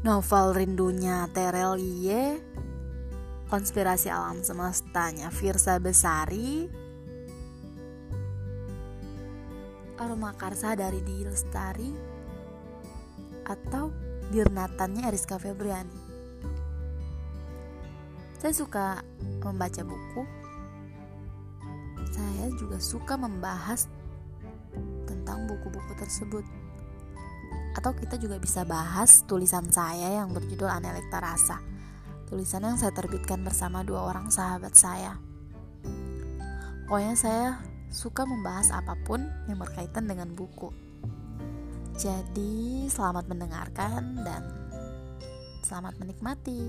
novel rindunya Terelie, konspirasi alam semestanya Firsa Besari, aroma karsa dari Di Lestari, atau Dirnatannya Eriska Febriani. Saya suka membaca buku. Saya juga suka membahas tentang buku-buku tersebut atau kita juga bisa bahas tulisan saya yang berjudul Anelekta Rasa. Tulisan yang saya terbitkan bersama dua orang sahabat saya. Pokoknya saya suka membahas apa pun yang berkaitan dengan buku. Jadi, selamat mendengarkan dan selamat menikmati.